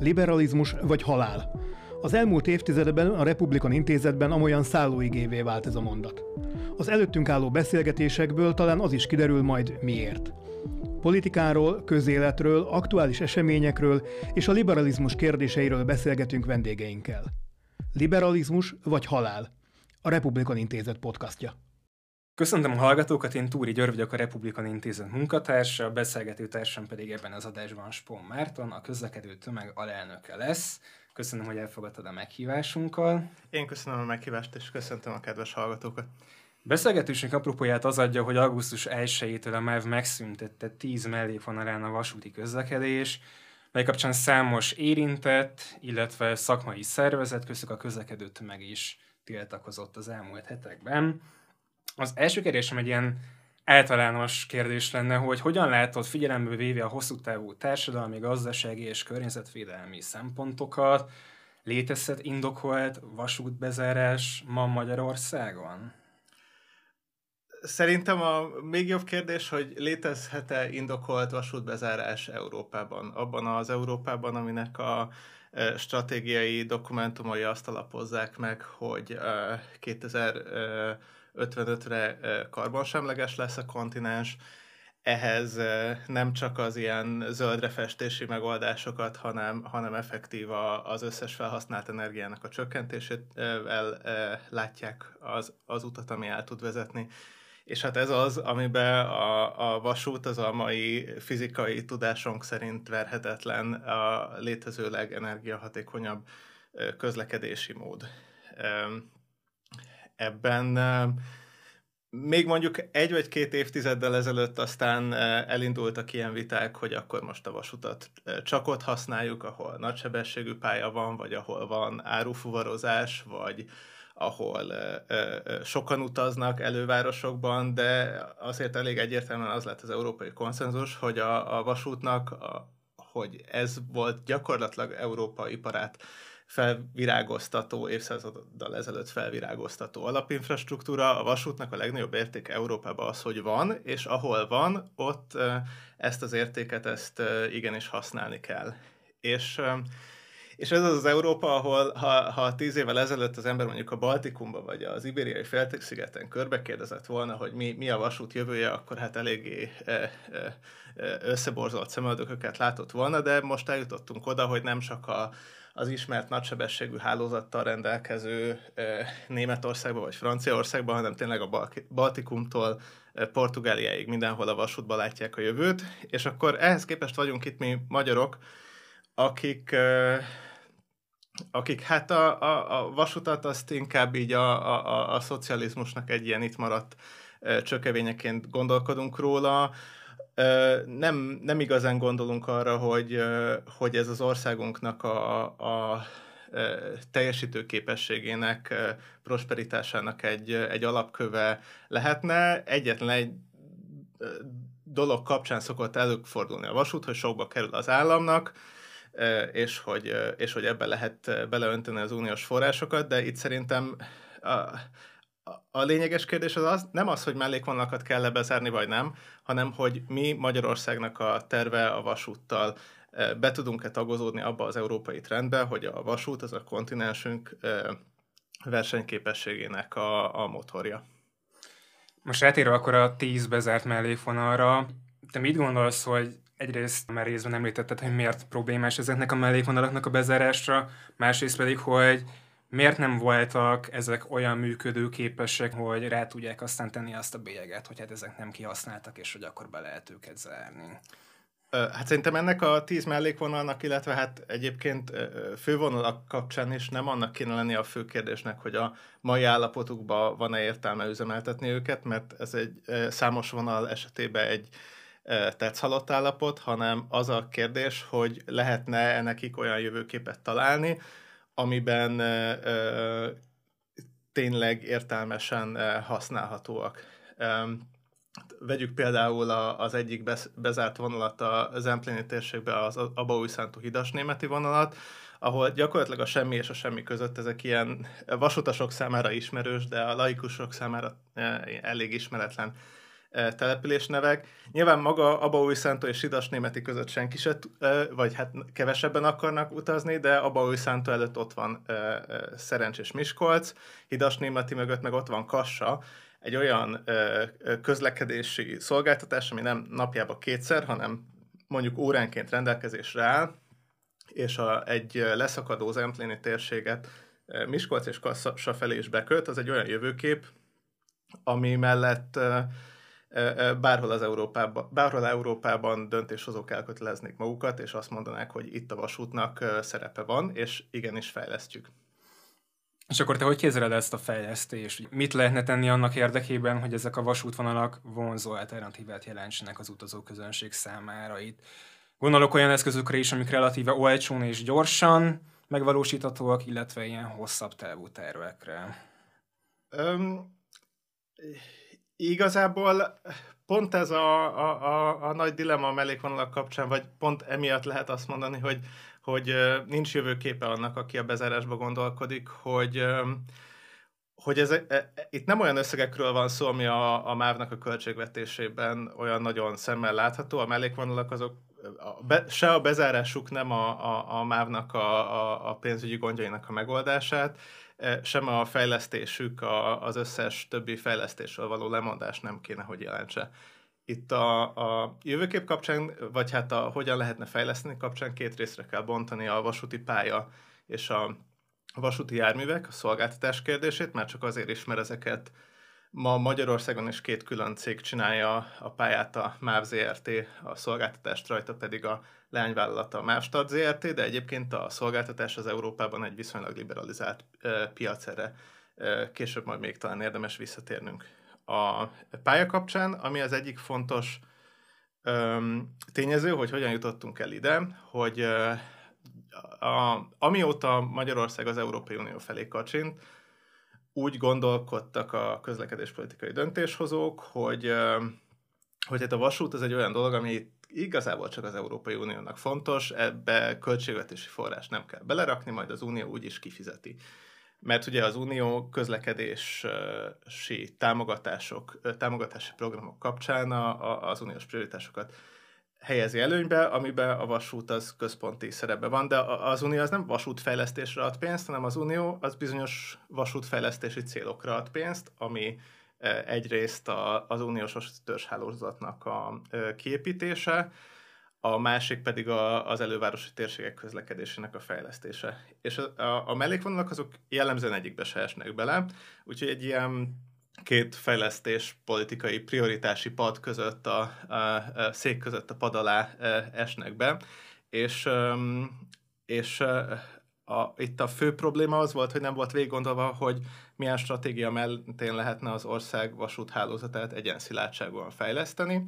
Liberalizmus vagy halál. Az elmúlt évtizedben a Republikan Intézetben amolyan szállóigévé vált ez a mondat. Az előttünk álló beszélgetésekből talán az is kiderül majd miért. Politikáról, közéletről, aktuális eseményekről és a liberalizmus kérdéseiről beszélgetünk vendégeinkkel. Liberalizmus vagy halál? A Republikan Intézet podcastja. Köszöntöm a hallgatókat, én Túri György vagyok, a Republikan Intézet munkatársa, a beszélgető társam pedig ebben az adásban Spón Márton, a közlekedő tömeg alelnöke lesz. Köszönöm, hogy elfogadtad a meghívásunkkal. Én köszönöm a meghívást, és köszöntöm a kedves hallgatókat. Beszélgetésünk apropóját az adja, hogy augusztus 1-től a MÁV megszüntette 10 mellékvonalán a vasúti közlekedés, mely kapcsán számos érintett, illetve szakmai szervezet, köztük a közlekedő tömeg is tiltakozott az elmúlt hetekben. Az első kérdésem egy ilyen általános kérdés lenne, hogy hogyan látod figyelembe véve a hosszú távú társadalmi, gazdasági és környezetvédelmi szempontokat, létezhet indokolt vasútbezárás ma Magyarországon? Szerintem a még jobb kérdés, hogy létezhet-e indokolt vasútbezárás Európában, abban az Európában, aminek a e, stratégiai dokumentumai azt alapozzák meg, hogy e, 2000 55-re karbonsemleges lesz a kontinens, ehhez nem csak az ilyen zöldre festési megoldásokat, hanem, hanem effektív az összes felhasznált energiának a csökkentését el, látják az, az utat, ami el tud vezetni. És hát ez az, amiben a, a vasút az a mai fizikai tudásunk szerint verhetetlen a létező legenergiahatékonyabb közlekedési mód. Ebben még mondjuk egy vagy két évtizeddel ezelőtt aztán elindultak ilyen viták, hogy akkor most a vasutat csak ott használjuk, ahol nagysebességű pálya van, vagy ahol van árufuvarozás, vagy ahol sokan utaznak elővárosokban, de azért elég egyértelműen az lett az európai konszenzus, hogy a, a vasútnak, a, hogy ez volt gyakorlatilag Európa iparát felvirágoztató, évszázaddal ezelőtt felvirágoztató alapinfrastruktúra. A vasútnak a legnagyobb értéke Európában az, hogy van, és ahol van, ott ezt az értéket, ezt igenis használni kell. És és ez az az Európa, ahol ha, ha tíz évvel ezelőtt az ember mondjuk a Baltikumba vagy az Ibériai félszigeten körbe kérdezett volna, hogy mi, mi a vasút jövője, akkor hát eléggé összeborzolt szemöldököket látott volna, de most eljutottunk oda, hogy nem csak a, az ismert nagysebességű hálózattal rendelkező Németországban vagy Franciaországban, hanem tényleg a Baltikumtól Portugáliáig mindenhol a vasútba látják a jövőt, és akkor ehhez képest vagyunk itt mi magyarok, akik akik hát a, a, a vasutat azt inkább így a, a, a szocializmusnak egy ilyen itt maradt csökevényeként gondolkodunk róla. Nem, nem igazán gondolunk arra, hogy, hogy ez az országunknak a, a teljesítő képességének, prosperitásának egy, egy alapköve lehetne. Egyetlen egy dolog kapcsán szokott előfordulni a vasút, hogy sokba kerül az államnak, és hogy, és hogy ebbe lehet beleönteni az uniós forrásokat, de itt szerintem a, a lényeges kérdés az, az nem az, hogy mellékvonalakat kell lebezárni, vagy nem, hanem hogy mi Magyarországnak a terve a vasúttal be tudunk-e tagozódni abba az európai trendbe, hogy a vasút az a kontinensünk versenyképességének a, a motorja. Most eltérve akkor a tíz bezárt mellékvonalra, te mit gondolsz, hogy egyrészt már részben említetted, hogy miért problémás ezeknek a mellékvonalaknak a bezárásra, másrészt pedig, hogy miért nem voltak ezek olyan működőképesek, hogy rá tudják aztán tenni azt a bélyeget, hogy hát ezek nem kihasználtak, és hogy akkor be lehet őket zárni. Hát szerintem ennek a tíz mellékvonalnak, illetve hát egyébként fővonalak kapcsán is nem annak kéne lenni a fő kérdésnek, hogy a mai állapotukban van-e értelme üzemeltetni őket, mert ez egy számos vonal esetében egy tetszhalott állapot, hanem az a kérdés, hogy lehetne nekik olyan jövőképet találni, amiben tényleg értelmesen használhatóak. Vegyük például az egyik bezárt vonalat a Zempléni térségbe, az Abaújszántó hidas németi vonalat, ahol gyakorlatilag a semmi és a semmi között ezek ilyen vasutasok számára ismerős, de a laikusok számára elég ismeretlen település nevek. Nyilván maga Abaúj Szántó és Sidas Németi között senki se, vagy hát kevesebben akarnak utazni, de Abaúj Szántó előtt ott van Szerencs és Miskolc, Hidas Németi mögött meg ott van Kassa, egy olyan közlekedési szolgáltatás, ami nem napjába kétszer, hanem mondjuk óránként rendelkezésre áll, és a, egy leszakadó zempléni térséget Miskolc és Kassa felé is beköt, az egy olyan jövőkép, ami mellett bárhol, az Európában, bárhol Európában döntéshozók elköteleznék magukat, és azt mondanák, hogy itt a vasútnak szerepe van, és igenis fejlesztjük. És akkor te hogy képzeled ezt a fejlesztést? Mit lehetne tenni annak érdekében, hogy ezek a vasútvonalak vonzó alternatívát jelentsenek az utazóközönség számára? Itt gondolok olyan eszközökre is, amik relatíve olcsón és gyorsan megvalósíthatóak, illetve ilyen hosszabb távú tervekre. Um, Igazából pont ez a, a, a, a nagy dilema a mellékvonalak kapcsán, vagy pont emiatt lehet azt mondani, hogy, hogy nincs jövőképe annak, aki a bezárásba gondolkodik, hogy hogy ez, e, e, itt nem olyan összegekről van szó, ami a, a MÁV-nak a költségvetésében olyan nagyon szemmel látható, a mellékvonalak azok a be, se a bezárásuk nem a, a, a MÁV-nak a, a, a pénzügyi gondjainak a megoldását, sem a fejlesztésük a, az összes többi fejlesztésről való lemondás nem kéne, hogy jelentse. Itt a, a jövőkép kapcsán, vagy hát a hogyan lehetne fejleszteni kapcsán két részre kell bontani a vasúti pálya és a vasúti járművek, a szolgáltatás kérdését, mert csak azért is, mert ezeket Ma Magyarországon is két külön cég csinálja a pályát, a MÁV ZRT, a szolgáltatást rajta pedig a leányvállalata a MÁV ZRT, de egyébként a szolgáltatás az Európában egy viszonylag liberalizált piac erre. Később majd még talán érdemes visszatérnünk. A pálya kapcsán, ami az egyik fontos tényező, hogy hogyan jutottunk el ide, hogy a, amióta Magyarország az Európai Unió felé kacsint, úgy gondolkodtak a közlekedéspolitikai döntéshozók, hogy, hogy hát a vasút az egy olyan dolog, ami igazából csak az Európai Uniónak fontos, ebbe költségvetési forrás nem kell belerakni, majd az Unió úgyis kifizeti. Mert ugye az Unió közlekedési támogatások, támogatási programok kapcsán az uniós prioritásokat helyezi előnybe, amiben a vasút az központi szerepben van, de az Unió az nem vasútfejlesztésre ad pénzt, hanem az Unió az bizonyos vasútfejlesztési célokra ad pénzt, ami e, egyrészt az uniós törzshálózatnak a e, kiépítése, a másik pedig a, az elővárosi térségek közlekedésének a fejlesztése. És a, a, a mellékvonalak azok jellemzően egyikbe se esnek bele, úgyhogy egy ilyen két fejlesztés politikai prioritási pad között, a, a, a szék között a pad alá e, esnek be, és, és e, a, itt a fő probléma az volt, hogy nem volt végig gondolva, hogy milyen stratégia mentén lehetne az ország vasúthálózatát egyenszilátságúan fejleszteni.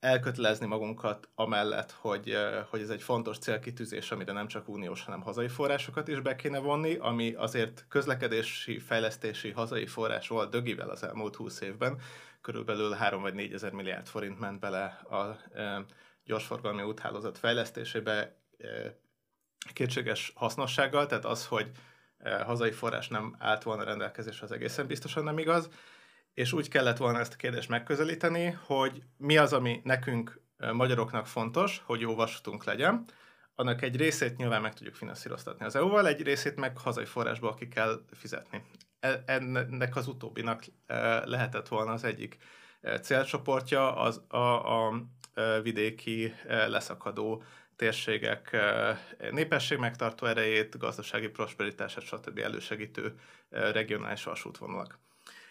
E, elkötelezni magunkat amellett, hogy, hogy ez egy fontos célkitűzés, amire nem csak uniós, hanem hazai forrásokat is be kéne vonni, ami azért közlekedési, fejlesztési hazai forrás volt dögivel az elmúlt húsz évben. Körülbelül 3 vagy 4 ezer milliárd forint ment bele a gyorsforgalmi úthálózat fejlesztésébe kétséges hasznossággal, tehát az, hogy hazai forrás nem állt volna rendelkezésre, az egészen biztosan nem igaz és úgy kellett volna ezt a kérdést megközelíteni, hogy mi az, ami nekünk magyaroknak fontos, hogy jó vasutunk legyen. Annak egy részét nyilván meg tudjuk finanszíroztatni az EU-val, egy részét meg hazai forrásból ki kell fizetni. E, ennek az utóbbinak lehetett volna az egyik célcsoportja, az a, a vidéki leszakadó térségek népesség megtartó erejét, gazdasági prosperitását, stb. elősegítő regionális vasútvonalak.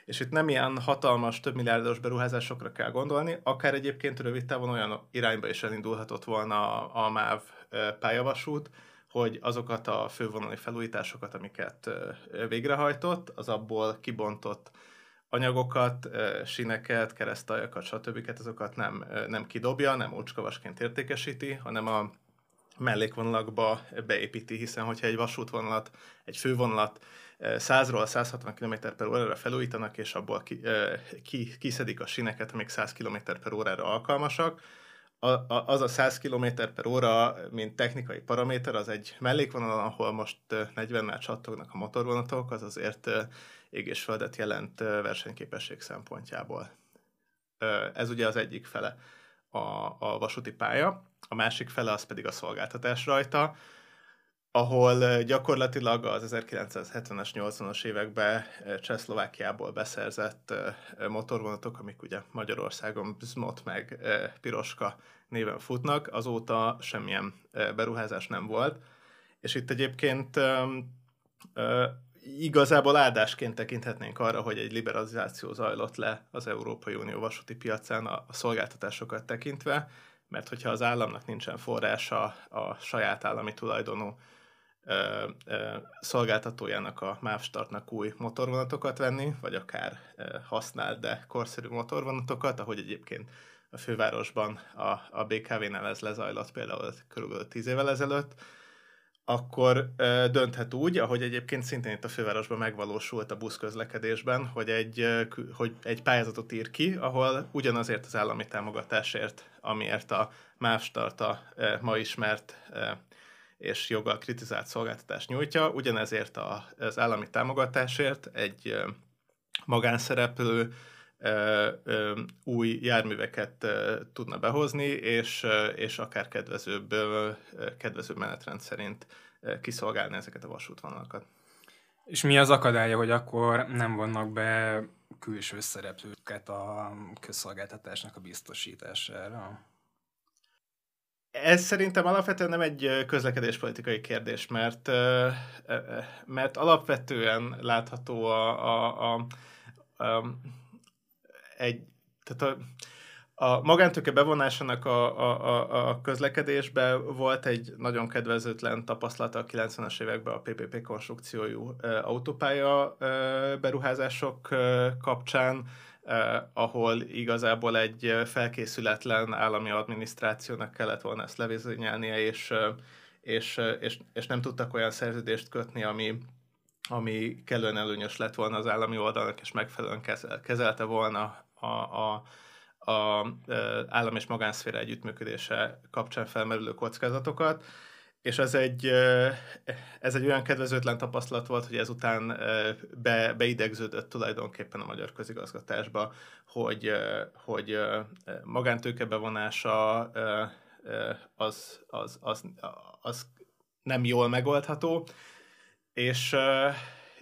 És itt nem ilyen hatalmas, több milliárdos beruházásokra kell gondolni, akár egyébként rövid távon olyan irányba is elindulhatott volna a, a MÁV pályavasút, hogy azokat a fővonali felújításokat, amiket végrehajtott, az abból kibontott anyagokat, sineket, keresztaljakat, stb. azokat nem, nem kidobja, nem ócskavasként értékesíti, hanem a mellékvonalakba beépíti, hiszen hogyha egy vasútvonalat, egy fővonalat 100-ról 160 km per órára felújítanak, és abból ki, ki, kiszedik a sineket, amik 100 km per órára alkalmasak, a, a, az a 100 km per óra, mint technikai paraméter, az egy mellékvonalon, ahol most 40-nel csattognak a motorvonatok, az azért ég és földet jelent versenyképesség szempontjából. Ez ugye az egyik fele a, a vasúti pálya, a másik fele az pedig a szolgáltatás rajta, ahol gyakorlatilag az 1970-es, 80-as években Csehszlovákiából beszerzett motorvonatok, amik ugye Magyarországon Bzmot meg Piroska néven futnak, azóta semmilyen beruházás nem volt. És itt egyébként igazából áldásként tekinthetnénk arra, hogy egy liberalizáció zajlott le az Európai Unió vasúti piacán a, a szolgáltatásokat tekintve, mert hogyha az államnak nincsen forrása a saját állami tulajdonú ö, ö, szolgáltatójának, a MÁV Startnak új motorvonatokat venni, vagy akár ö, használt, de korszerű motorvonatokat, ahogy egyébként a fővárosban a, a BKV-nál ez lezajlott például körülbelül 10 évvel ezelőtt, akkor ö, dönthet úgy, ahogy egyébként szintén itt a fővárosban megvalósult a buszközlekedésben, hogy egy, ö, hogy egy pályázatot ír ki, ahol ugyanazért az állami támogatásért, amiért a MÁV Starta ö, ma ismert ö, és joggal kritizált szolgáltatást nyújtja, ugyanezért a, az állami támogatásért egy ö, magánszereplő új járműveket tudna behozni, és, és akár kedvezőbb, kedvezőbb menetrend szerint kiszolgálni ezeket a vasútvonalakat. És mi az akadálya, hogy akkor nem vannak be külső szereplőket a közszolgáltatásnak a biztosítására? Ez szerintem alapvetően nem egy közlekedéspolitikai kérdés, mert, mert alapvetően látható a, a, a, a egy, tehát a, a magántőke bevonásának a, a, a, közlekedésbe volt egy nagyon kedvezőtlen tapasztalata a 90-es években a PPP konstrukciójú autópálya beruházások kapcsán, eh, ahol igazából egy felkészületlen állami adminisztrációnak kellett volna ezt levezényelnie, és, és, és, és nem tudtak olyan szerződést kötni, ami, ami kellően előnyös lett volna az állami oldalnak, és megfelelően kezel, kezelte volna a, a, a, a állam és magánszféra együttműködése kapcsán felmerülő kockázatokat, és ez egy, ez egy olyan kedvezőtlen tapasztalat volt, hogy ezután be, beidegződött tulajdonképpen a magyar közigazgatásba, hogy, hogy magántőke bevonása az, az, az, az nem jól megoldható, és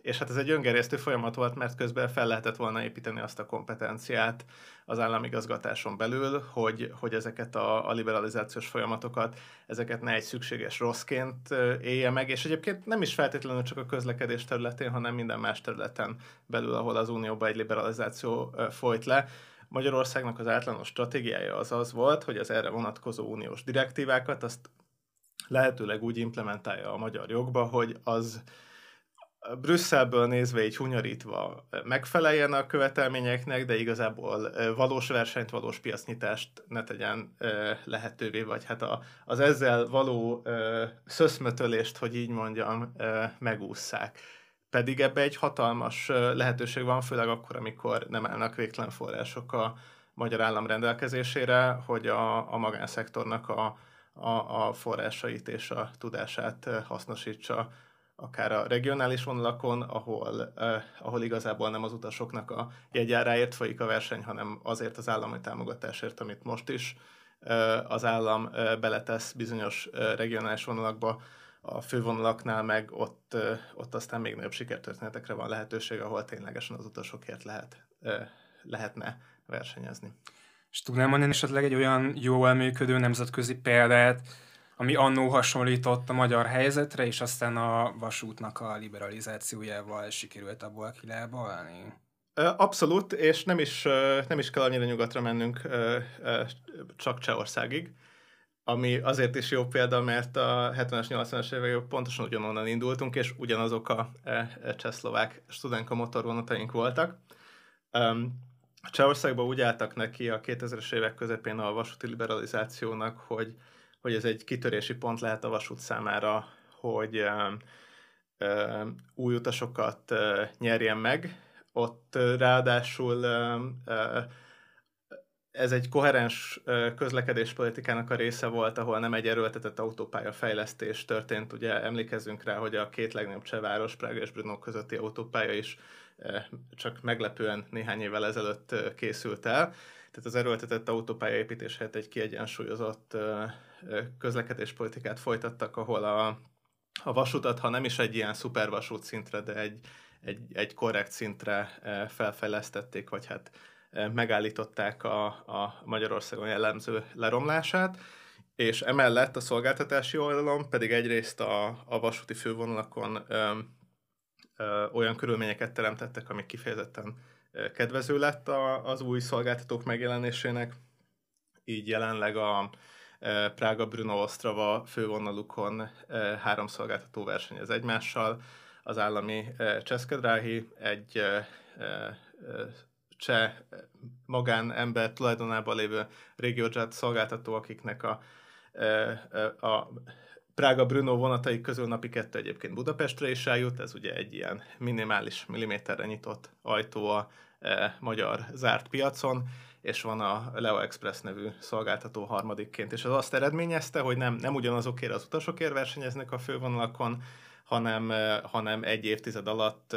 és hát ez egy öngerjesztő folyamat volt, mert közben fel lehetett volna építeni azt a kompetenciát az államigazgatáson belül, hogy, hogy ezeket a, a liberalizációs folyamatokat, ezeket ne egy szükséges rosszként élje meg, és egyébként nem is feltétlenül csak a közlekedés területén, hanem minden más területen belül, ahol az Unióban egy liberalizáció folyt le. Magyarországnak az általános stratégiája az az volt, hogy az erre vonatkozó uniós direktívákat azt lehetőleg úgy implementálja a magyar jogba, hogy az Brüsszelből nézve így hunyarítva megfeleljen a követelményeknek, de igazából valós versenyt, valós piacnyitást ne tegyen lehetővé, vagy hát a, az ezzel való szöszmötölést, hogy így mondjam, megússzák. Pedig ebbe egy hatalmas lehetőség van, főleg akkor, amikor nem állnak végtelen források a magyar állam rendelkezésére, hogy a, a magánszektornak a, a, a forrásait és a tudását hasznosítsa akár a regionális vonalakon, ahol, eh, ahol igazából nem az utasoknak a jegyáráért folyik a verseny, hanem azért az állami támogatásért, amit most is eh, az állam eh, beletesz bizonyos eh, regionális vonalakba, a fővonalaknál meg ott, eh, ott aztán még nagyobb sikertörténetekre van lehetőség, ahol ténylegesen az utasokért lehet, eh, lehetne versenyezni. És tudnám mondani esetleg egy olyan jól működő nemzetközi példát, ami annó hasonlított a magyar helyzetre, és aztán a vasútnak a liberalizációjával sikerült abból kilábalni? Abszolút, és nem is, nem is kell annyira nyugatra mennünk csak Csehországig, ami azért is jó példa, mert a 70-es, 80-as években pontosan ugyanonnan indultunk, és ugyanazok a csehszlovák studenka motorvonataink voltak. Csehországban úgy álltak neki a 2000-es évek közepén a vasúti liberalizációnak, hogy hogy ez egy kitörési pont lehet a vasút számára, hogy új utasokat nyerjen meg. Ott ráadásul ez egy koherens közlekedéspolitikának a része volt, ahol nem egy erőltetett autópálya fejlesztés történt. Ugye emlékezzünk rá, hogy a két legnagyobb cseh város, Prága és Brno közötti autópálya is csak meglepően néhány évvel ezelőtt készült el. Tehát az erőltetett autópálya építés egy kiegyensúlyozott közlekedéspolitikát folytattak, ahol a, a vasutat, ha nem is egy ilyen szupervasút szintre, de egy, egy, egy korrekt szintre felfejlesztették, vagy hát megállították a, a Magyarországon jellemző leromlását, és emellett a szolgáltatási oldalon pedig egyrészt a, a vasúti fővonalakon ö, ö, olyan körülményeket teremtettek, amik kifejezetten kedvező lett a, az új szolgáltatók megjelenésének. Így jelenleg a Prága Bruno Ostrava fővonalukon három szolgáltató versenyez egymással. Az állami Cseszkedráhi egy cseh magánember tulajdonában lévő RegioJet szolgáltató, akiknek a, a Prága Bruno vonatai közül napi kettő egyébként Budapestre is eljut, ez ugye egy ilyen minimális milliméterre nyitott ajtó a e, magyar zárt piacon, és van a Leo Express nevű szolgáltató harmadikként, és ez azt eredményezte, hogy nem, nem ugyanazokért az utasokért versenyeznek a fővonalakon, hanem, hanem egy évtized alatt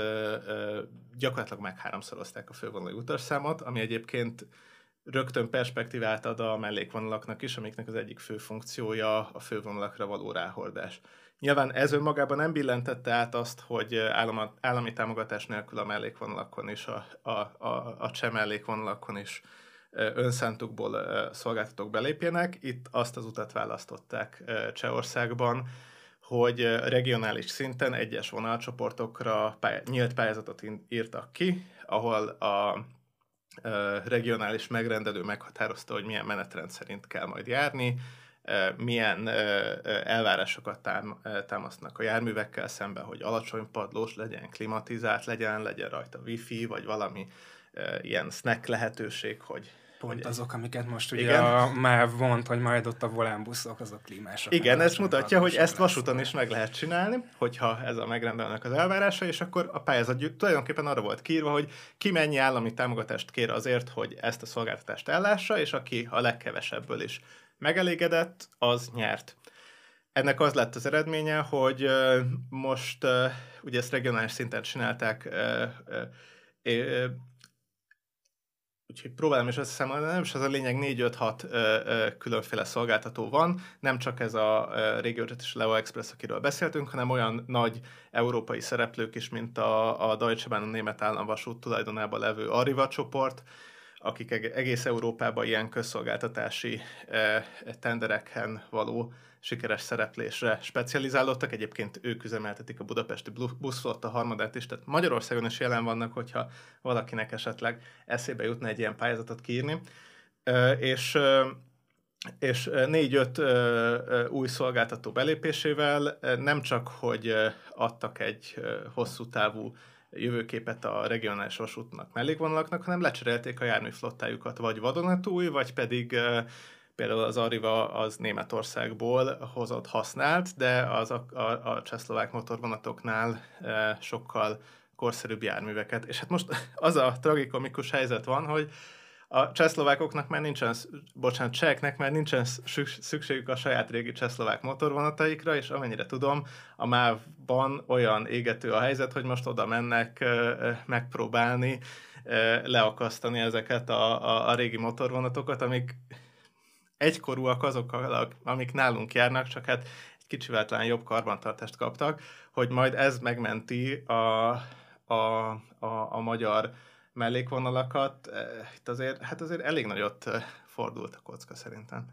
gyakorlatilag meg háromszorozták a fővonalai utasszámot, ami egyébként rögtön perspektívát ad a mellékvonalaknak is, amiknek az egyik fő funkciója a fővonalakra való ráhordás. Nyilván ez önmagában nem billentette át azt, hogy állami, állami támogatás nélkül a mellékvonalakon is, a, a, a, a cseh mellékvonalakon is önszántukból szolgáltatók belépjenek. Itt azt az utat választották Csehországban, hogy regionális szinten egyes vonalcsoportokra pály- nyílt pályázatot írtak ki, ahol a regionális megrendelő meghatározta, hogy milyen menetrend szerint kell majd járni, milyen elvárásokat támasznak a járművekkel szemben, hogy alacsony padlós legyen, klimatizált legyen, legyen rajta wifi, vagy valami ilyen snack lehetőség, hogy Pont hogy azok, amiket most ugye igen. a MÁV vont, hogy majd ott a volánbuszok, azok klímások. Igen, ez mutatja, hogy ezt vasúton is meg lehet csinálni, hogyha ez a megrendelnek az elvárása, és akkor a pályázat tulajdonképpen arra volt kiírva, hogy ki mennyi állami támogatást kér azért, hogy ezt a szolgáltatást ellássa, és aki a legkevesebből is megelégedett, az nyert. Ennek az lett az eredménye, hogy most ugye ezt regionális szinten csinálták, Úgyhogy próbálom is összeszámolni, nem is az a lényeg, 4-5-6 különféle szolgáltató van, nem csak ez a Regiojet és Leo Express, akiről beszéltünk, hanem olyan nagy európai szereplők is, mint a, a Deutsche Bahn, a német államvasút tulajdonában levő Arriva csoport, akik egész Európában ilyen közszolgáltatási tendereken való sikeres szereplésre specializálódtak. Egyébként ők üzemeltetik a budapesti buszflotta harmadát is, tehát Magyarországon is jelen vannak, hogyha valakinek esetleg eszébe jutna egy ilyen pályázatot kiírni. És és négy-öt új szolgáltató belépésével nem csak, hogy adtak egy hosszú távú jövőképet a regionális vasútnak, mellékvonalaknak, hanem lecserélték a járműflottájukat, vagy vadonatúj, vagy pedig például az Arriva az Németországból hozott használt, de az a, a, a csehszlovák motorvonatoknál sokkal korszerűbb járműveket. És hát most az a tragikomikus helyzet van, hogy a csehszlovákoknak már nincsen, bocsánat, cseheknek már nincsen szükségük a saját régi csehszlovák motorvonataikra, és amennyire tudom, a MÁV-ban olyan égető a helyzet, hogy most oda mennek megpróbálni leakasztani ezeket a, a, a régi motorvonatokat, amik egykorúak azok, amik nálunk járnak, csak hát egy kicsivel talán jobb karbantartást kaptak, hogy majd ez megmenti a, a, a, a magyar mellékvonalakat. Eh, itt azért, hát azért elég nagyot eh, fordult a kocka szerintem.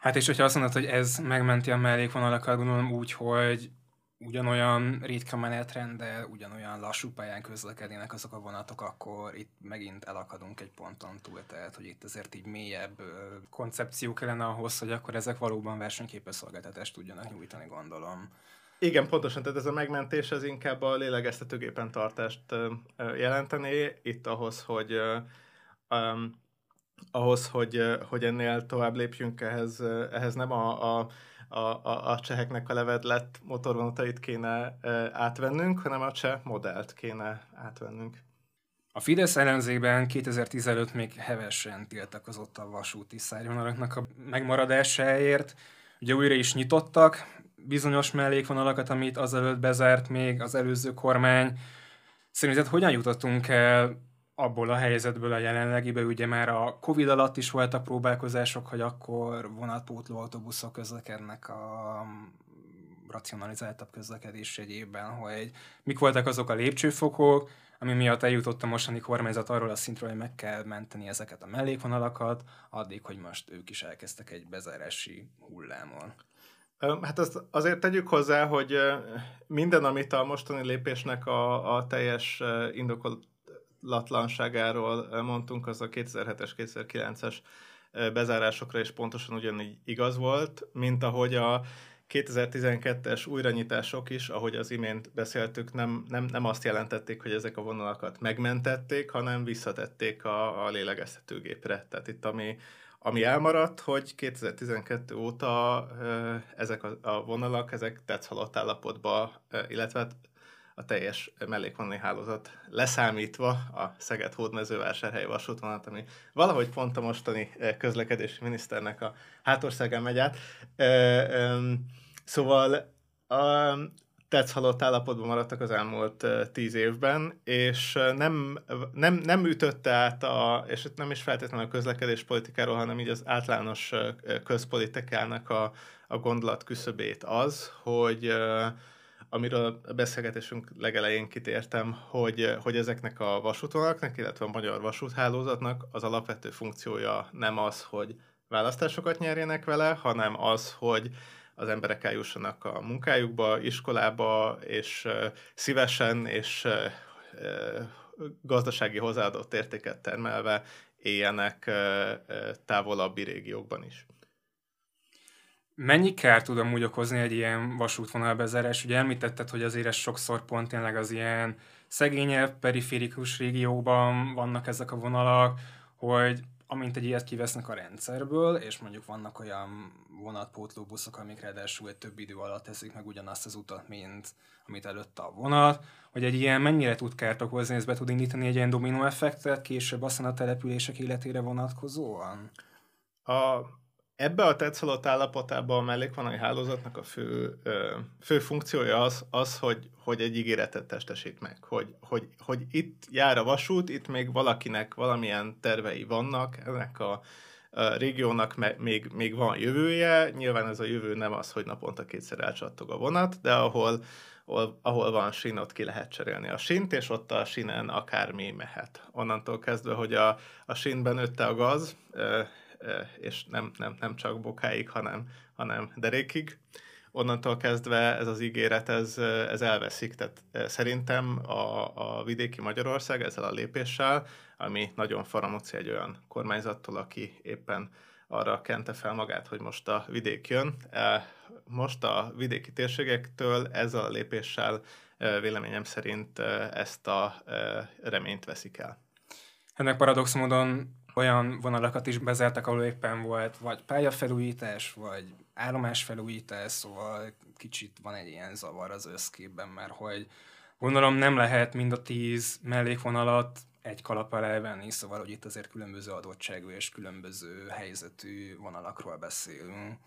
Hát és hogyha azt mondod, hogy ez megmenti a mellékvonalakat, gondolom úgy, hogy ugyanolyan ritka menetrenddel, ugyanolyan lassú pályán közlekednének azok a vonatok, akkor itt megint elakadunk egy ponton túl, tehát hogy itt azért így mélyebb koncepció kellene ahhoz, hogy akkor ezek valóban versenyképes szolgáltatást tudjanak nyújtani, gondolom. Igen, pontosan, tehát ez a megmentés ez inkább a lélegeztetőgépen tartást jelenteni, itt ahhoz, hogy um, ahhoz, hogy, hogy ennél tovább lépjünk, ehhez, ehhez nem a, a a, a, a cseheknek a levedlett motorvonatait kéne e, átvennünk, hanem a cseh modellt kéne átvennünk. A Fidesz ellenzében 2015 még hevesen tiltakozott a vasúti szárvonalaknak a megmaradásáért. Ugye újra is nyitottak bizonyos mellékvonalakat, amit azelőtt bezárt még az előző kormány. Szerinted hogyan jutottunk el abból a helyzetből a jelenlegibe, ugye már a Covid alatt is voltak próbálkozások, hogy akkor vonatpótló autóbuszok közlekednek a racionalizáltabb közlekedés egyében, hogy mik voltak azok a lépcsőfokok, ami miatt eljutott a mostani kormányzat arról a szintről, hogy meg kell menteni ezeket a mellékvonalakat, addig, hogy most ők is elkezdtek egy bezárási hullámon. Hát azt azért tegyük hozzá, hogy minden, amit a mostani lépésnek a, a teljes indokolatlanságáról mondtunk, az a 2007-es, 2009-es bezárásokra is pontosan ugyanígy igaz volt, mint ahogy a 2012-es újranyitások is, ahogy az imént beszéltük, nem, nem, nem azt jelentették, hogy ezek a vonalakat megmentették, hanem visszatették a, a lélegeztetőgépre. Tehát itt ami, ami elmaradt, hogy 2012 óta ezek a, a vonalak, ezek tetszhalott állapotba, illetve hát a teljes mellékvonali hálózat leszámítva a Szeged Hódmezővásárhely vasútvonalat, ami valahogy pont a mostani közlekedési miniszternek a hátországán megy át. Szóval tetsz halott állapotban maradtak az elmúlt tíz évben, és nem, nem, nem ütötte át, a, és nem is feltétlenül a közlekedés politikáról, hanem így az általános közpolitikának a, a gondolat küszöbét az, hogy amiről a beszélgetésünk legelején kitértem, hogy, hogy ezeknek a vasútvonalaknak, illetve a magyar vasúthálózatnak az alapvető funkciója nem az, hogy választásokat nyerjenek vele, hanem az, hogy az emberek eljussanak a munkájukba, iskolába, és szívesen és gazdasági hozzáadott értéket termelve éljenek távolabbi régiókban is. Mennyi kár tud amúgy okozni egy ilyen vasútvonalbezárás? Ugye említetted, hogy azért ez sokszor pont tényleg az ilyen szegényebb, periférikus régióban vannak ezek a vonalak, hogy amint egy ilyet kivesznek a rendszerből, és mondjuk vannak olyan vonatpótló buszok, amik ráadásul egy több idő alatt teszik meg ugyanazt az utat, mint amit előtte a vonat, hogy egy ilyen mennyire tud kárt okozni, ez be tud indítani egy ilyen dominó effektet később aztán a települések életére vonatkozóan? A, Ebbe a tetszalott állapotában a mellékvonali hálózatnak a fő, fő funkciója az, az hogy, hogy egy ígéretet testesít meg, hogy, hogy, hogy itt jár a vasút, itt még valakinek valamilyen tervei vannak, ennek a, a régiónak még, még van jövője, nyilván ez a jövő nem az, hogy naponta kétszer elcsattog a vonat, de ahol, ahol, ahol van sín, ott ki lehet cserélni a sínt, és ott a sínen akármi mehet. Onnantól kezdve, hogy a, a sínben nőtte a gaz, és nem, nem, nem csak bokáig, hanem, hanem derékig. Onnantól kezdve ez az ígéret, ez, ez elveszik. Tehát szerintem a, a vidéki Magyarország ezzel a lépéssel, ami nagyon faramúci egy olyan kormányzattól, aki éppen arra kente fel magát, hogy most a vidék jön. Most a vidéki térségektől ezzel a lépéssel véleményem szerint ezt a reményt veszik el. Ennek paradox módon olyan vonalakat is bezártak, ahol éppen volt vagy pályafelújítás, vagy állomásfelújítás, szóval kicsit van egy ilyen zavar az összképben, mert hogy gondolom nem lehet mind a tíz mellékvonalat egy kalap alá elvenni, szóval hogy itt azért különböző adottságú és különböző helyzetű vonalakról beszélünk.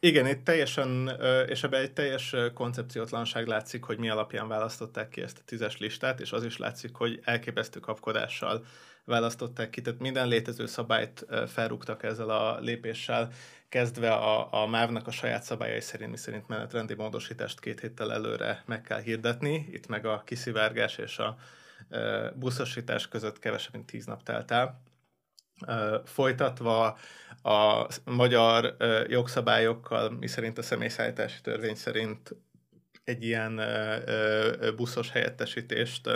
Igen, itt teljesen, és ebben egy teljes koncepciótlanság látszik, hogy mi alapján választották ki ezt a tízes listát, és az is látszik, hogy elképesztő kapkodással választották ki, tehát minden létező szabályt felrúgtak ezzel a lépéssel, kezdve a, a MÁV-nak a saját szabályai szerint, miszerint menetrendi módosítást két héttel előre meg kell hirdetni, itt meg a kiszivárgás és a buszosítás között kevesebb, mint tíz nap telt el. Folytatva a magyar jogszabályokkal, miszerint a személyszállítási törvény szerint egy ilyen buszos helyettesítést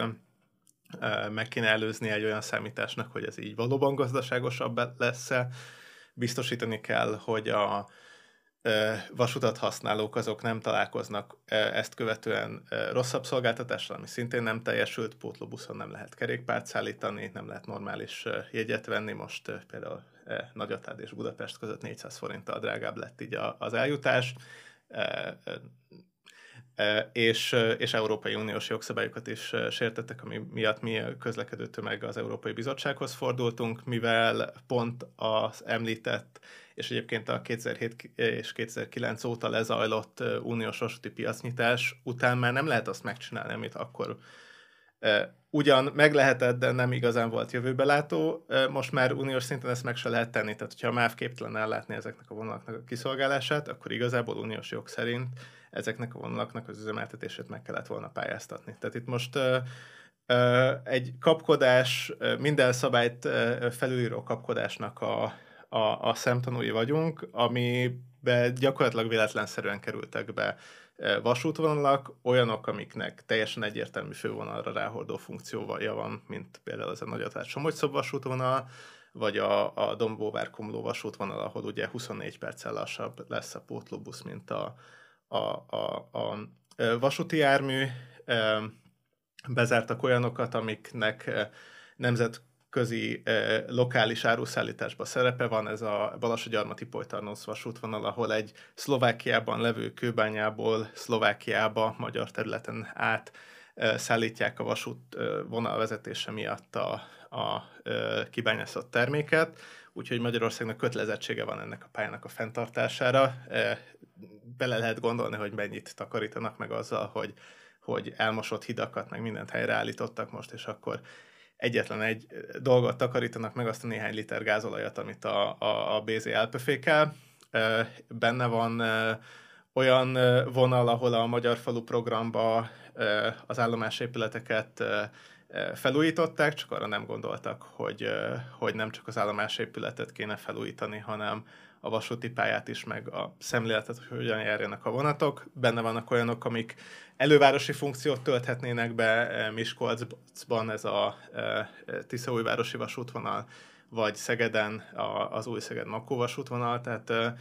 meg kéne előzni egy olyan számításnak, hogy ez így valóban gazdaságosabb lesz-e. Biztosítani kell, hogy a vasutat használók azok nem találkoznak ezt követően rosszabb szolgáltatással, ami szintén nem teljesült, pótlóbuszon nem lehet kerékpárt szállítani, nem lehet normális jegyet venni, most például Nagyatád és Budapest között 400 forinttal drágább lett így az eljutás és, és Európai Uniós jogszabályokat is sértettek, ami miatt mi közlekedő tömeg az Európai Bizottsághoz fordultunk, mivel pont az említett, és egyébként a 2007 és 2009 óta lezajlott uniós vasúti piacnyitás után már nem lehet azt megcsinálni, amit akkor ugyan meg lehetett, de nem igazán volt jövőbelátó. Most már uniós szinten ezt meg se lehet tenni. Tehát, hogyha a MÁV képtelen ellátni ezeknek a vonalaknak a kiszolgálását, akkor igazából uniós jog szerint ezeknek a vonalaknak az üzemeltetését meg kellett volna pályáztatni. Tehát itt most egy kapkodás, minden szabályt felülíró kapkodásnak a, a, a szemtanúi vagyunk, amibe gyakorlatilag véletlenszerűen kerültek be vasútvonalak, olyanok, amiknek teljesen egyértelmű fővonalra ráhordó funkciója van, mint például ez a Nagyatát Somogyszob vasútvonal, vagy a, a Dombóvár Komló vasútvonal, ahol ugye 24 perccel lassabb lesz a pótlóbusz, mint a, a, a, a vasúti jármű. Bezártak olyanokat, amiknek nemzet közi eh, lokális áruszállításban szerepe van, ez a Balassagyarmati Polytarnosz vasútvonal, ahol egy Szlovákiában levő kőbányából Szlovákiába, magyar területen át szállítják a vasút eh, vonal vezetése miatt a, a kibányászott terméket, úgyhogy Magyarországnak kötelezettsége van ennek a pályának a fenntartására. Bele lehet gondolni, hogy mennyit takarítanak meg azzal, hogy hogy elmosott hidakat, meg mindent helyreállítottak most, és akkor egyetlen egy dolgot takarítanak meg, azt a néhány liter gázolajat, amit a, a, a BZ elpöfékel. Benne van olyan vonal, ahol a Magyar Falu programba az állomásépületeket felújították, csak arra nem gondoltak, hogy, hogy nem csak az állomásépületet kéne felújítani, hanem a vasúti pályát is, meg a szemléletet, hogy hogyan járjanak a vonatok. Benne vannak olyanok, amik elővárosi funkciót tölthetnének be Miskolcban, ez a Tiszaújvárosi vasútvonal, vagy Szegeden az új Szeged Makó vasútvonal, tehát eh,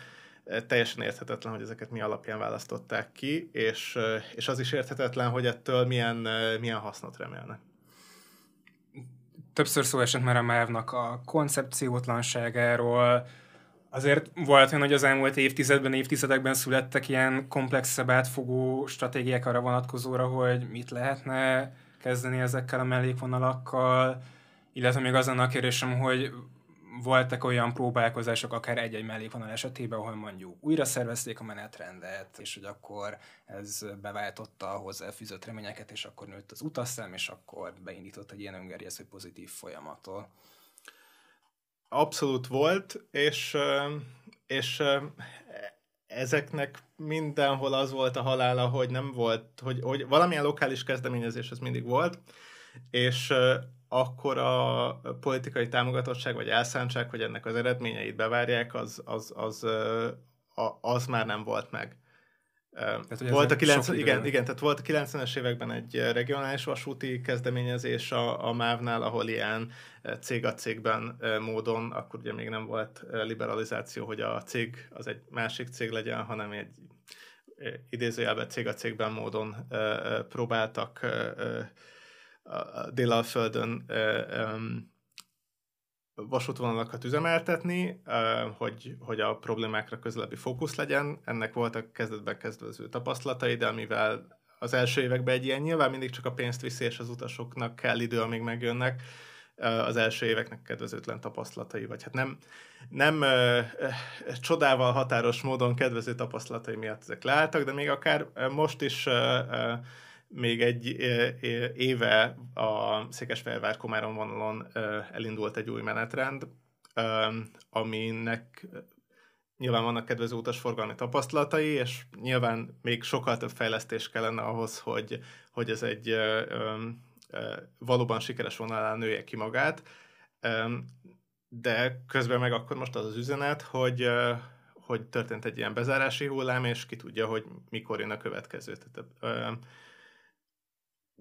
teljesen érthetetlen, hogy ezeket mi alapján választották ki, és, és az is érthetetlen, hogy ettől milyen, milyen hasznot remélnek. Többször szó esett már a MÁV-nak a koncepciótlanságáról, Azért volt olyan, hogy az elmúlt évtizedben, évtizedekben születtek ilyen komplexebb átfogó stratégiák arra vonatkozóra, hogy mit lehetne kezdeni ezekkel a mellékvonalakkal, illetve még azon a kérdésem, hogy voltak olyan próbálkozások, akár egy-egy mellékvonal esetében, ahol mondjuk újra szervezték a menetrendet, és hogy akkor ez beváltotta a hozzáfűzött reményeket, és akkor nőtt az utasszám, és akkor beindított egy ilyen öngerjező pozitív folyamatot. Abszolút volt, és, és ezeknek mindenhol az volt a halála, hogy nem volt, hogy, hogy valamilyen lokális kezdeményezés ez mindig volt, és akkor a politikai támogatottság vagy elszántság, hogy ennek az eredményeit bevárják, az, az, az, az, az már nem volt meg. Tehát, volt a 90, igen, igen, tehát volt a 90-es években egy regionális vasúti kezdeményezés a, a MÁV-nál, ahol ilyen cég a cégben módon, akkor ugye még nem volt liberalizáció, hogy a cég az egy másik cég legyen, hanem egy idézőjelben cég a cégben módon próbáltak Délalföldön vasútvonalakat üzemeltetni, hogy, hogy a problémákra közelebbi fókusz legyen. Ennek voltak kezdetben kezdvező tapasztalatai, de mivel az első években egy ilyen nyilván mindig csak a pénzt viszi, és az utasoknak kell idő, amíg megjönnek, az első éveknek kedvezőtlen tapasztalatai, vagy hát nem, nem ö, ö, csodával határos módon kedvező tapasztalatai miatt ezek leálltak, de még akár most is ö, ö, még egy éve a Székesfehérvár-Komárom vonalon elindult egy új menetrend, aminek nyilván vannak kedvező utasforgalmi tapasztalatai, és nyilván még sokkal több fejlesztés kellene ahhoz, hogy, hogy ez egy valóban sikeres vonalán nője ki magát. De közben meg akkor most az az üzenet, hogy, hogy történt egy ilyen bezárási hullám, és ki tudja, hogy mikor jön a következő. Tehát,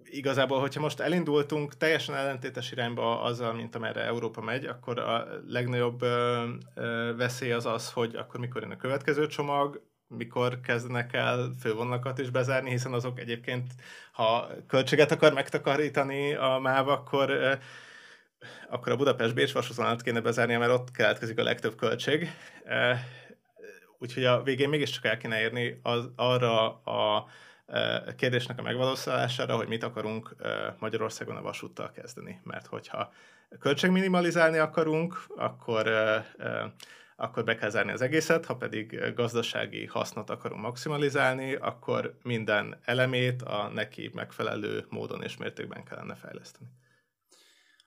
igazából, hogyha most elindultunk teljesen ellentétes irányba azzal, mint amerre Európa megy, akkor a legnagyobb ö, ö, veszély az az, hogy akkor mikor jön a következő csomag, mikor kezdenek el fővonalakat is bezárni, hiszen azok egyébként, ha költséget akar megtakarítani a MÁV, akkor ö, akkor a Budapest-Bécs vasútvonalat kéne bezárni, mert ott keletkezik a legtöbb költség. Úgyhogy a végén mégiscsak el kéne érni az, arra a kérdésnek a megvalósulására, hogy mit akarunk Magyarországon a vasúttal kezdeni. Mert hogyha költségminimalizálni akarunk, akkor akkor be kell zárni az egészet, ha pedig gazdasági hasznot akarunk maximalizálni, akkor minden elemét a neki megfelelő módon és mértékben kellene fejleszteni.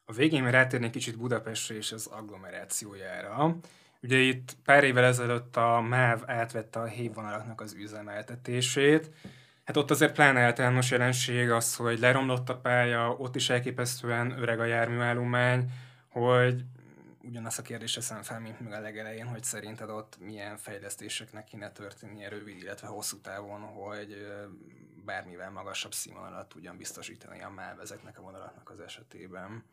A végén rátérnék kicsit Budapestre és az agglomerációjára. Ugye itt pár évvel ezelőtt a MÁV átvette a hévvonalaknak az üzemeltetését. Hát ott azért pláne általános jelenség az, hogy leromlott a pálya, ott is elképesztően öreg a járműállomány, hogy ugyanazt a kérdést teszem fel, mint még a legelején, hogy szerinted ott milyen fejlesztéseknek kéne történnie rövid, illetve hosszú távon, hogy bármivel magasabb színvonalat tudjan biztosítani a MÁV ezeknek a vonalaknak az esetében.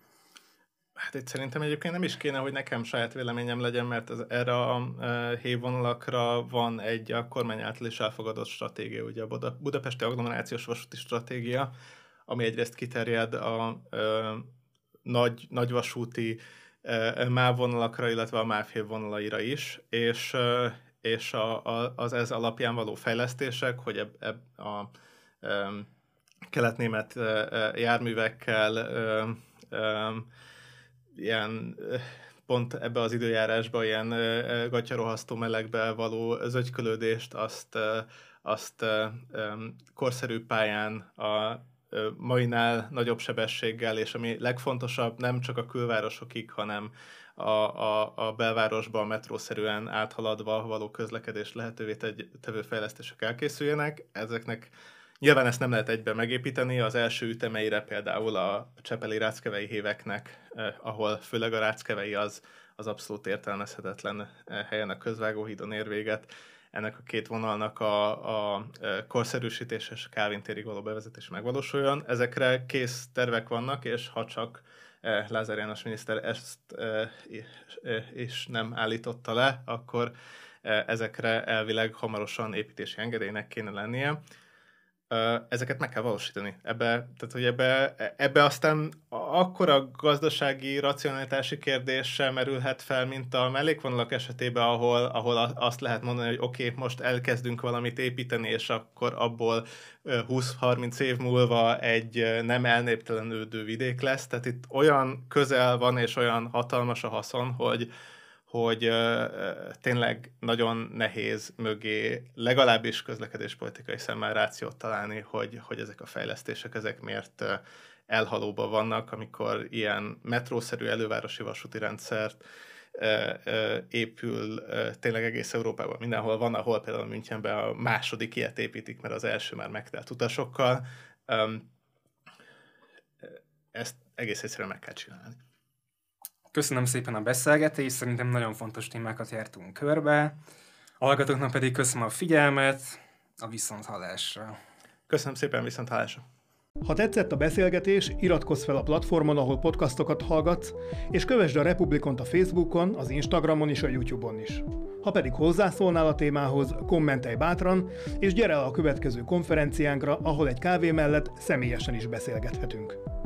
Hát itt szerintem egyébként nem is kéne, hogy nekem saját véleményem legyen, mert ez, erre a e, van egy a kormány által is elfogadott stratégia, ugye a Buda, Budapesti Agglomerációs Vasúti Stratégia, ami egyrészt kiterjed a e, nagy, nagyvasúti e, MÁV illetve a MÁV vonalaira is, és, e, és a, a, az ez alapján való fejlesztések, hogy eb, eb, a e, keletnémet e, járművekkel e, e, ilyen pont ebbe az időjárásba ilyen gatyarohasztó melegbe való zögykölődést, azt, azt korszerű pályán a mainál nagyobb sebességgel, és ami legfontosabb, nem csak a külvárosokig, hanem a, a, a belvárosba metrószerűen áthaladva való közlekedés lehetővé tevő fejlesztések elkészüljenek. Ezeknek Nyilván ezt nem lehet egyben megépíteni, az első ütemeire például a csepeli ráckevei héveknek, eh, ahol főleg a ráckevei az, az abszolút értelmezhetetlen eh, helyen a közvágóhídon ér véget. Ennek a két vonalnak a, a eh, korszerűsítés és Kávin térig való bevezetés megvalósuljon. Ezekre kész tervek vannak, és ha csak eh, Lázár János miniszter ezt eh, is nem állította le, akkor ezekre elvileg hamarosan építési engedélynek kéne lennie ezeket meg kell valósítani. Ebbe, tehát, hogy ebbe, ebbe aztán akkora gazdasági, racionalitási kérdés sem merülhet fel, mint a mellékvonalak esetében, ahol, ahol azt lehet mondani, hogy oké, okay, most elkezdünk valamit építeni, és akkor abból 20-30 év múlva egy nem elnéptelenődő vidék lesz. Tehát itt olyan közel van, és olyan hatalmas a haszon, hogy, hogy uh, tényleg nagyon nehéz mögé legalábbis közlekedéspolitikai szemmel rációt találni, hogy, hogy ezek a fejlesztések, ezek miért elhalóba vannak, amikor ilyen metrószerű elővárosi vasúti rendszert épül tényleg egész Európában mindenhol van, ahol például Münchenben a második ilyet építik, mert az első már megtelt utasokkal. Ezt egész egyszerűen meg kell csinálni. Köszönöm szépen a beszélgetést, szerintem nagyon fontos témákat jártunk körbe. A hallgatóknak pedig köszönöm a figyelmet, a viszonthallásra. Köszönöm szépen, viszonthallásra. Ha tetszett a beszélgetés, iratkozz fel a platformon, ahol podcastokat hallgatsz, és kövesd a Republikont a Facebookon, az Instagramon és a YouTube-on is. Ha pedig hozzászólnál a témához, kommentelj bátran, és gyere el a következő konferenciánkra, ahol egy kávé mellett személyesen is beszélgethetünk.